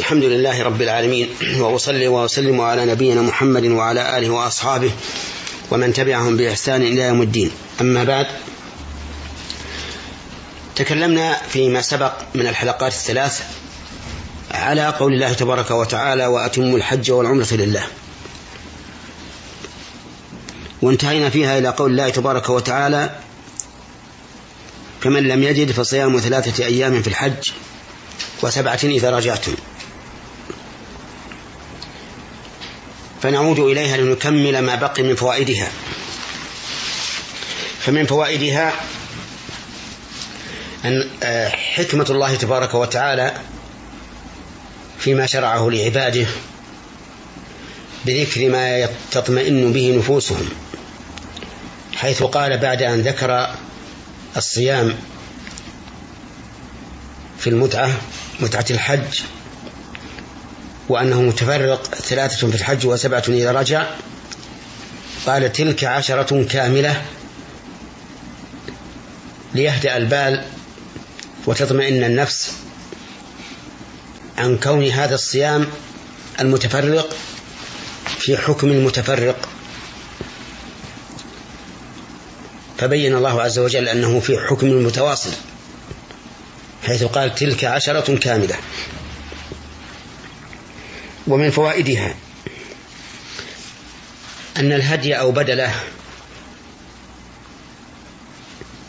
الحمد لله رب العالمين وأصلي وأسلم على نبينا محمد وعلى آله وأصحابه ومن تبعهم بإحسان إلى يوم الدين. أما بعد تكلمنا فيما سبق من الحلقات الثلاث على قول الله تبارك وتعالى وأتموا الحج والعمرة لله. وانتهينا فيها إلى قول الله تبارك وتعالى فمن لم يجد فصيام ثلاثة أيام في الحج وسبعة إذا رجعتم. فنعود إليها لنكمل ما بقي من فوائدها. فمن فوائدها أن آه، حكمة الله تبارك وتعالى فيما شرعه لعباده بذكر ما تطمئن به نفوسهم حيث قال بعد أن ذكر الصيام في المتعة متعة الحج وأنه متفرق ثلاثة في الحج وسبعة إذا رجع. قال تلك عشرة كاملة ليهدأ البال وتطمئن النفس عن كون هذا الصيام المتفرق في حكم المتفرق. فبين الله عز وجل أنه في حكم المتواصل حيث قال تلك عشرة كاملة. ومن فوائدها أن الهدي أو بدله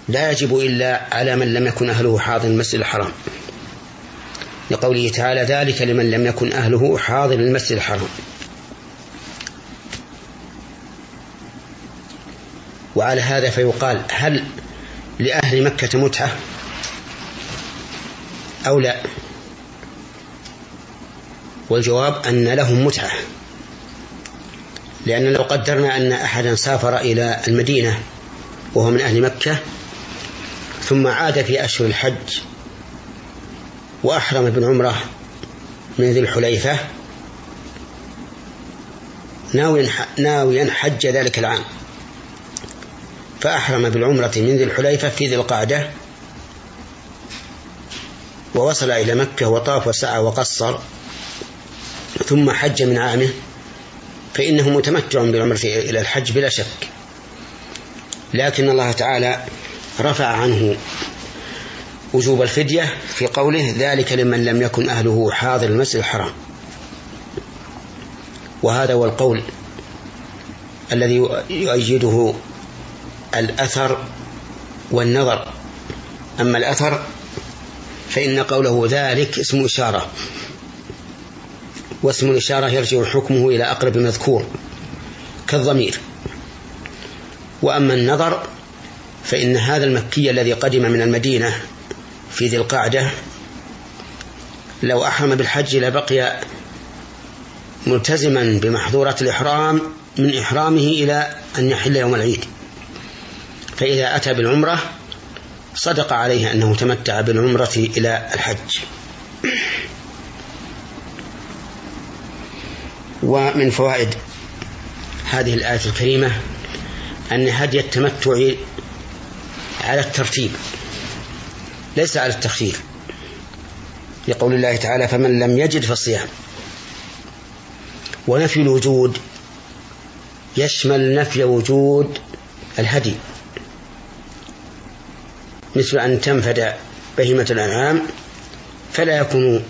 لا يجب إلا على من لم يكن أهله حاضر المسجد الحرام. لقوله تعالى ذلك لمن لم يكن أهله حاضر المسجد الحرام. وعلى هذا فيقال هل لأهل مكة متعة أو لا؟ والجواب أن لهم متعة. لأن لو قدرنا أن أحدا سافر إلى المدينة وهو من أهل مكة ثم عاد في أشهر الحج وأحرم بالعمرة من ذي الحليفة ناويا حج ذلك العام. فأحرم بالعمرة من ذي الحليفة في ذي القعدة ووصل إلى مكة وطاف وسعى وقصر ثم حج من عامه فإنه متمتع بالعمرة إلى الحج بلا شك. لكن الله تعالى رفع عنه وجوب الفدية في قوله ذلك لمن لم يكن أهله حاضر المسجد الحرام وهذا هو القول الذي يؤيده الأثر والنظر. أما الأثر فإن قوله ذلك اسم إشارة. واسم الإشارة يرجع حكمه إلى أقرب مذكور كالضمير. وأما النظر فإن هذا المكي الذي قدم من المدينة في ذي القعدة لو أحرم بالحج لبقي ملتزما بمحظورات الإحرام من إحرامه إلى أن يحل يوم العيد. فإذا أتى بالعمرة صدق عليه أنه تمتع بالعمرة إلى الحج. ومن فوائد هذه الآية الكريمة أن هدي التمتع على الترتيب ليس على التخيير لقول الله تعالى فمن لم يجد فالصيام ونفي الوجود يشمل نفي وجود الهدي. مثل أن تنفد بهيمة الأنعام فلا يكون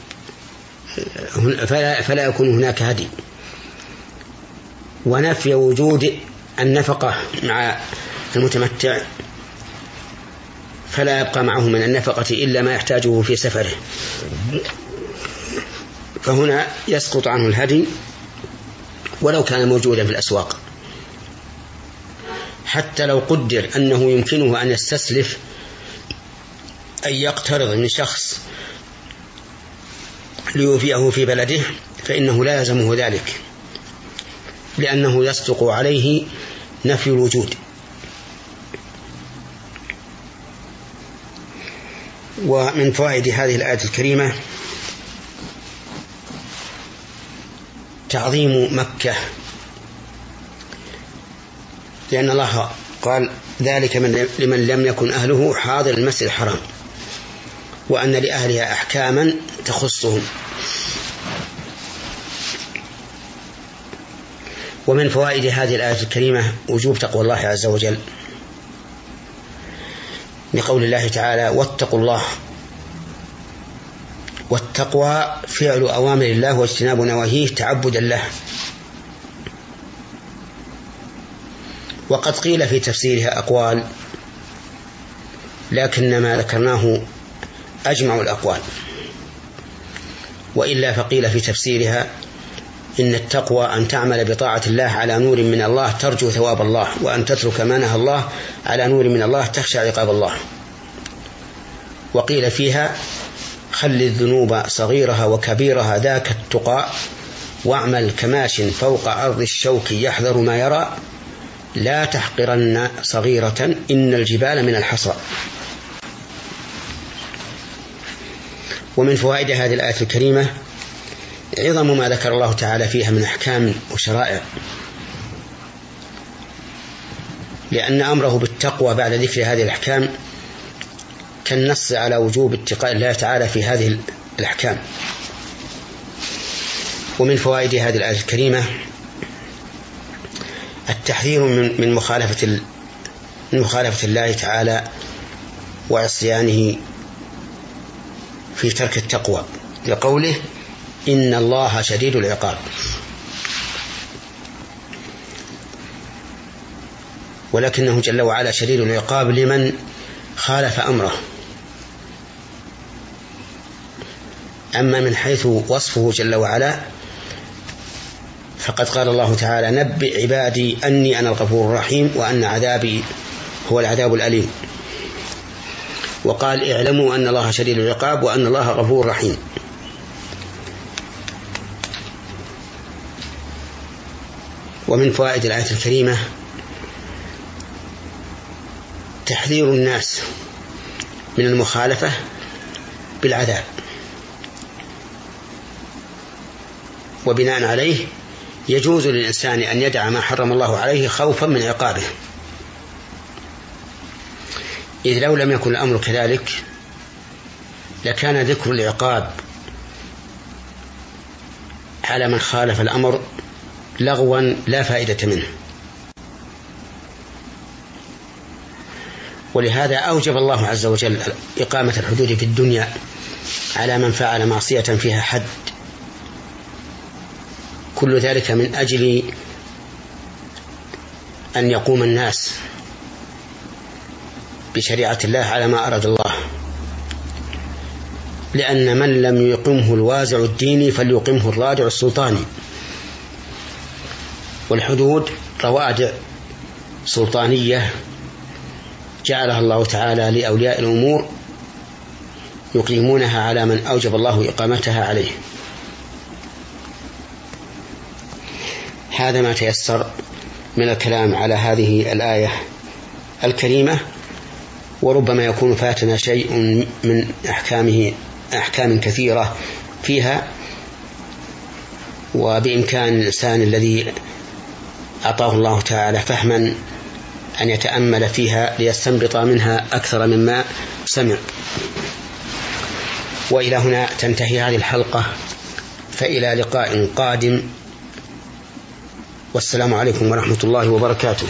فلا, فلا يكون هناك هدي. ونفي وجود النفقة مع المتمتع فلا يبقى معه من النفقة إلا ما يحتاجه في سفره. فهنا يسقط عنه الهدي ولو كان موجودا في الأسواق. حتى لو قدر أنه يمكنه أن يستسلف أن يقترض من شخص ليوفيه في بلده فإنه لا يلزمه ذلك. لأنه يصدق عليه نفي الوجود. ومن فوائد هذه الآية الكريمة تعظيم مكة. لأن الله قال ذلك من لمن لم يكن أهله حاضر المسجد الحرام وأن لأهلها أحكاما تخصهم. ومن فوائد هذه الآية الكريمة وجوب تقوى الله عز وجل لقول الله تعالى واتقوا الله. والتقوى فعل أوامر الله واجتناب نواهيه تعبدا له. وقد قيل في تفسيرها أقوال لكن ما ذكرناه أجمع الأقوال. وإلا فقيل في تفسيرها إن التقوى أن تعمل بطاعة الله على نور من الله ترجو ثواب الله وأن تترك ما نهى الله على نور من الله تخشى عقاب الله. وقيل فيها خل الذنوب صغيرها وكبيرها ذاك التقى واعمل كماش فوق أرض الشوك يحذر ما يرى لا تحقرن صغيرة إن الجبال من الحصى. ومن فوائد هذه الآية الكريمة عظم ما ذكر الله تعالى فيها من أحكام وشرائع. لأن أمره بالتقوى بعد ذكر هذه الأحكام كالنص على وجوب اتقاء الله تعالى في هذه الأحكام. ومن فوائد هذه الآية الكريمة التحذير من مخالفة من مخالفة الله تعالى وعصيانه في ترك التقوى. لقوله إن الله شديد العقاب. ولكنه جل وعلا شديد العقاب لمن خالف أمره. أما من حيث وصفه جل وعلا فقد قال الله تعالى نبئ عبادي أني أنا الغفور الرحيم وأن عذابي هو العذاب الأليم. وقال اعلموا أن الله شديد العقاب وأن الله غفور رحيم. ومن فوائد الآية الكريمة تحذير الناس من المخالفة بالعذاب وبناء عليه يجوز للإنسان أن يدع ما حرم الله عليه خوفا من عقابه. إذ لو لم يكن الأمر كذلك لكان ذكر العقاب على من خالف الأمر لغوا لا فائدة منه. ولهذا أوجب الله عز وجل إقامة الحدود في الدنيا على من فعل معصية فيها حد. كل ذلك من أجل أن يقوم الناس بشريعة الله على ما أراد الله. لأن من لم يقمه الوازع الديني فليقمه الرادع السلطاني. والحدود روادع سلطانية جعلها الله تعالى لأولياء الأمور يقيمونها على من أوجب الله إقامتها عليه. هذا ما تيسر من الكلام على هذه الآية الكريمة وربما يكون فاتنا شيء من أحكامه أحكام كثيرة فيها وبإمكان الإنسان الذي أعطاه الله تعالى فهما أن يتأمل فيها ليستنبط منها أكثر مما سمع. وإلى هنا تنتهي هذه الحلقة فإلى لقاء قادم. والسلام عليكم ورحمة الله وبركاته.